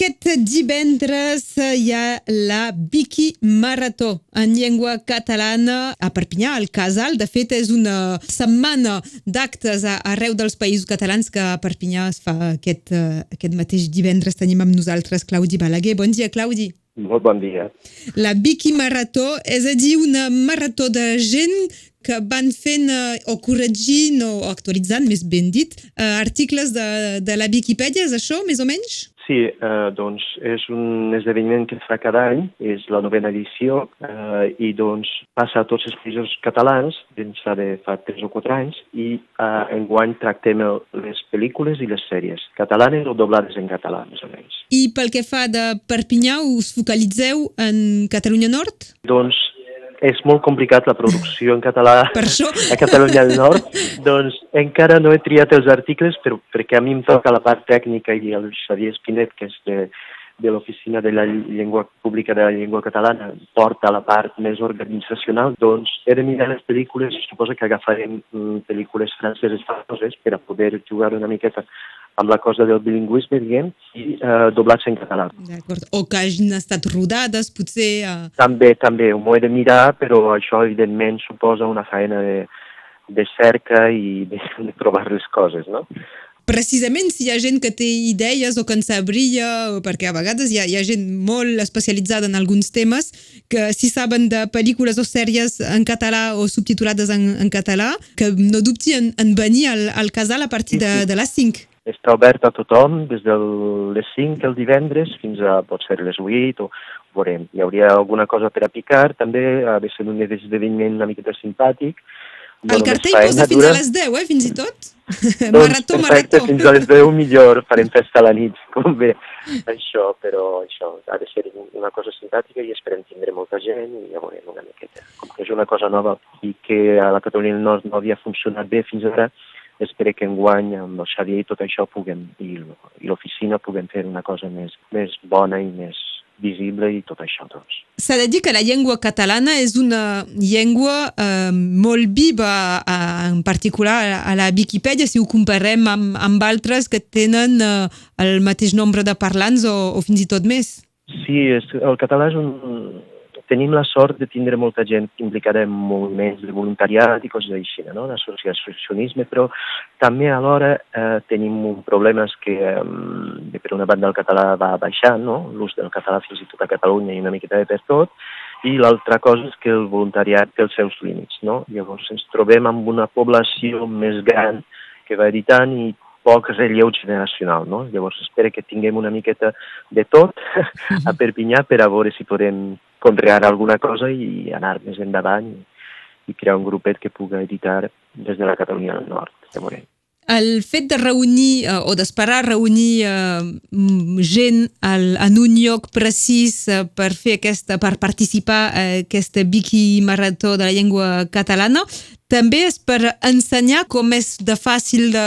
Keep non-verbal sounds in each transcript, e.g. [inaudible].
Aquest divendres hi ha la Vicky Marató en llengua catalana a Perpinyà, al Casal. De fet, és una setmana d'actes arreu dels països catalans que a Perpinyà es fa aquest, uh, aquest mateix divendres. Tenim amb nosaltres Claudi Balaguer. Bon dia, Claudi. Molt bon dia. La Vicky Marató és a dir, una marató de gent que van fent uh, o corregint o actualitzant, més ben dit, uh, articles de, de la Viquipèdia, és això, més o menys? Sí, eh, doncs és un esdeveniment que es fa cada any, és la novena edició, eh, i doncs passa a tots els països catalans, dins de fa 3 o 4 anys, i eh, enguany tractem el, les pel·lícules i les sèries catalanes o doblades en català, més o menys. I pel que fa de Perpinyà, us focalitzeu en Catalunya Nord? Doncs és molt complicat la producció en català [laughs] això. a Catalunya del Nord, doncs encara no he triat els articles però, perquè a mi em toca la part tècnica i el Xavier Espinet, que és de, de l'Oficina de la Llengua Pública de la Llengua Catalana, porta la part més organitzacional, doncs he de mirar les pel·lícules, suposo que agafarem mm, pel·lícules franceses famoses per a poder jugar una miqueta amb la cosa del bilingüisme, diguem, i eh, doblats en català. D'acord. O que hagin estat rodades, potser... Uh... També, també, m'ho he de mirar, però això, evidentment, suposa una feina de, de cerca i de, de trobar les coses, no? precisament si hi ha gent que té idees o que en sabria, perquè a vegades hi ha, hi ha gent molt especialitzada en alguns temes, que si saben de pel·lícules o sèries en català o subtitulades en, en català, que no dubti en, en venir al, al casal a partir de, de les 5 està obert a tothom des de les 5 el divendres fins a potser les 8 o veurem. Hi hauria alguna cosa per a picar, també ha de ser un esdeveniment una miqueta simpàtic. El cartell posa fins a les 10, eh, fins i tot? doncs, [laughs] marató, perfecte, marató. fins a les 10 millor, farem [laughs] festa a la nit, [laughs] com bé. Això, però això ha de ser una cosa simpàtica i esperem tindre molta gent i ja veurem una miqueta. Com que és una cosa nova i que a la Catalunya del Nord no havia funcionat bé fins ara, espero que enguany amb el Xavier i tot això puguem, i, i l'oficina puguem fer una cosa més, més bona i més visible i tot això, doncs. S'ha de dir que la llengua catalana és una llengua eh, molt viva, eh, en particular a la Viquipèdia, si ho comparem amb, amb altres que tenen eh, el mateix nombre de parlants o, o fins i tot més. Sí, és, el català és un, tenim la sort de tindre molta gent implicada en moviments de voluntariat i coses així, no? d'associacionisme, però també alhora eh, tenim un problema que eh, per una banda el català va baixant, no? l'ús del català fins i tot a Catalunya i una miqueta de per tot, i l'altra cosa és que el voluntariat té els seus límits. No? Llavors ens trobem amb una població més gran que va editant i poc relleu generacional, no? Llavors espero que tinguem una miqueta de tot [laughs] a Perpinyà per a veure si podem conrear alguna cosa i anar més endavant i, crear un grupet que pugui editar des de la Catalunya del Nord. Ja veurem. El fet de reunir eh, o d'esperar reunir eh, gent al, en un lloc precís eh, per fer aquesta, per participar a aquesta Vicky Marató de la llengua catalana també és per ensenyar com és de fàcil de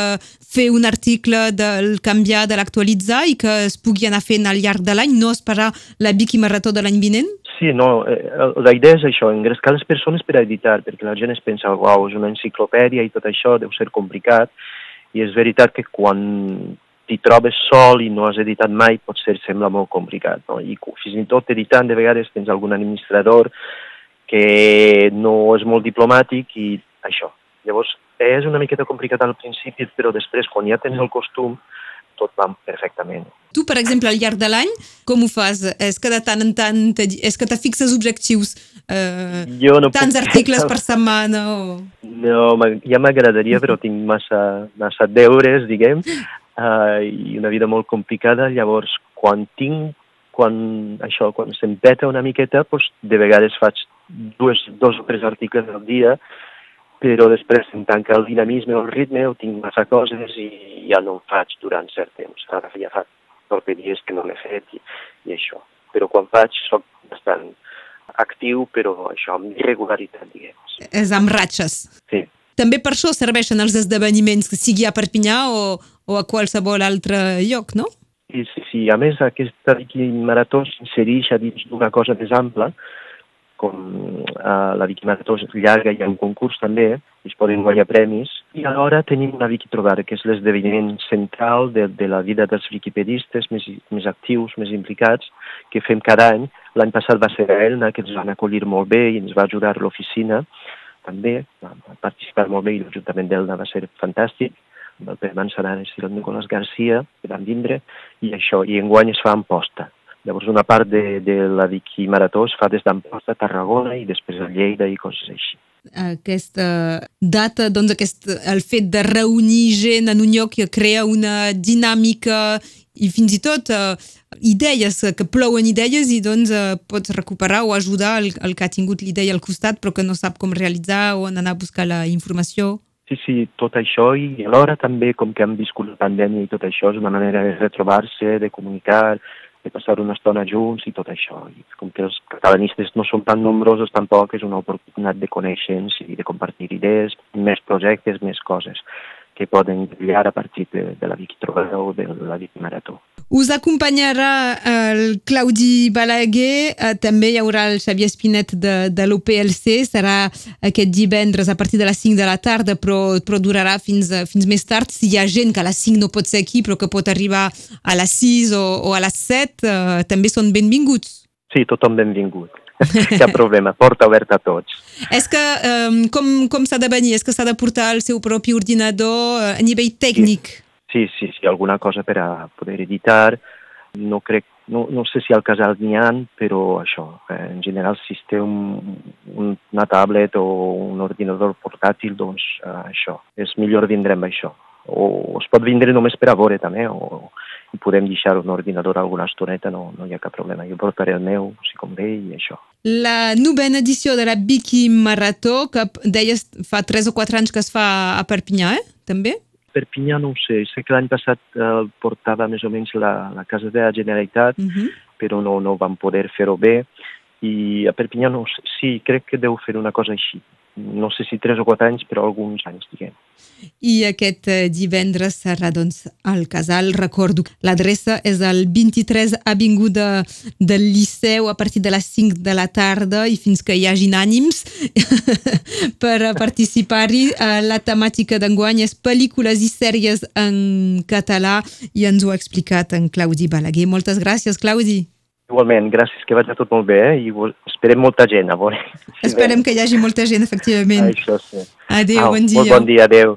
fer un article, del canviar, de l'actualitzar i que es pugui anar fent al llarg de l'any, no esperar la Vicky Marató de l'any vinent? Sí, no, eh, la idea és això, engrescar les persones per a editar, perquè la gent es pensa, uau, és una enciclopèdia i tot això deu ser complicat, i és veritat que quan t'hi trobes sol i no has editat mai, potser sembla molt complicat, no? I fins i tot editant, de vegades tens algun administrador que no és molt diplomàtic i això. Llavors, és una miqueta complicat al principi, però després, quan ja tens el costum, tot va perfectament. Tu, per exemple, al llarg de l'any, com ho fas? És que de tant en tant, és que te fixes objectius, eh, jo no tants puc... articles per setmana o... No, ja m'agradaria, però tinc massa, massa deures, diguem, uh, i una vida molt complicada, llavors quan tinc, quan això, quan se'm peta una miqueta, doncs de vegades faig dues, dos o tres articles al dia, però després em tanca el dinamisme o el ritme, o tinc massa coses i ja no em faig durant cert temps. Ara ja fa tot dies que no l'he fet i, i això. Però quan faig soc bastant actiu, però això amb irregularitat, diguem. És amb ratxes. Sí. També per això serveixen els esdeveniments, que sigui a Perpinyà o, o a qualsevol altre lloc, no? Sí, sí, sí. A més, aquesta marató s'insereix a dins d'una cosa més ampla, com eh, la Vicky Marató llarga, ha un concurs també, i es poden guanyar premis, I alhora tenim una Wiki Trobada, que és l'esdeveniment central de, de la vida dels wikipedistes més, més actius, més implicats, que fem cada any. L'any passat va ser a Elna, que ens van acollir molt bé i ens va ajudar l'oficina també, va participar molt bé i l'Ajuntament d'Elna va ser fantàstic amb el Pere Manzanares i el Nicolás Garcia, que van vindre, i això, i enguany es fa en posta. Llavors una part de, de la Vicky Marató es fa des d'Amposta a Tarragona i després a Lleida i coses així. Aquesta data, doncs aquest, el fet de reunir gent en un lloc que crea una dinàmica i fins i tot uh, idees, que plouen idees i doncs uh, pots recuperar o ajudar el, el que ha tingut l'idea al costat però que no sap com realitzar o anar a buscar la informació. Sí, sí, tot això i alhora també com que hem viscut la pandèmia i tot això és una manera de retrobar-se, de comunicar, de passar una estona junts i tot això. I com que els catalanistes no són tan nombrosos tampoc, és una oportunitat de conèixer-nos i de compartir idees, més projectes, més coses que poden brillar a partir de, de la Vicky Trobada o de la Vicky Marató. Us acompanyarà el Claudi Balaguer, eh, també hi haurà el Xavier Espinet de, de l'OPLC, serà aquest divendres a partir de les 5 de la tarda, però, però durarà fins, fins més tard. Si hi ha gent que a les 5 no pot ser aquí, però que pot arribar a les 6 o, o a les 7, eh, també són benvinguts. Sí, tothom benvingut. Cap [laughs] problema, porta oberta a tots. És que, um, com, com s'ha de venir? És que s'ha de portar el seu propi ordinador uh, a nivell tècnic? Sí, sí, sí, alguna cosa per a poder editar. No crec, no, no sé si al casal n'hi ha, però això, eh, en general, si té un, un, una tablet o un ordinador portàtil, doncs eh, això, és millor vindre amb això. O es pot vindre només per a veure també, o i podem deixar un ordinador alguna estoneta, no, no hi ha cap problema. Jo portaré el meu, si convé, i això. La novena edició de la Biki Marató, que deies fa 3 o 4 anys que es fa a Perpinyà, eh? també? Perpinyà no ho sé, sé que l'any passat eh, portava més o menys la, la Casa de la Generalitat, uh -huh. però no, no vam poder fer-ho bé, i a Perpinyà no sé, sí, crec que deu fer una cosa així no sé si 3 o 4 anys, però alguns anys, diguem. I aquest eh, divendres serà, doncs, al casal. Recordo, l'adreça és el 23 Avinguda del Liceu a partir de les 5 de la tarda i fins que hi hagin ànims [laughs] per participar-hi. Eh, la temàtica d'enguany és pel·lícules i sèries en català i ens ho ha explicat en Claudi Balaguer. Moltes gràcies, Claudi. Igualment, gràcies, que vagi tot molt bé eh? i esperem molta gent a veure. Esperem que hi hagi molta gent, efectivament. Això sí. Adéu, bon dia. Molt bon dia, adéu.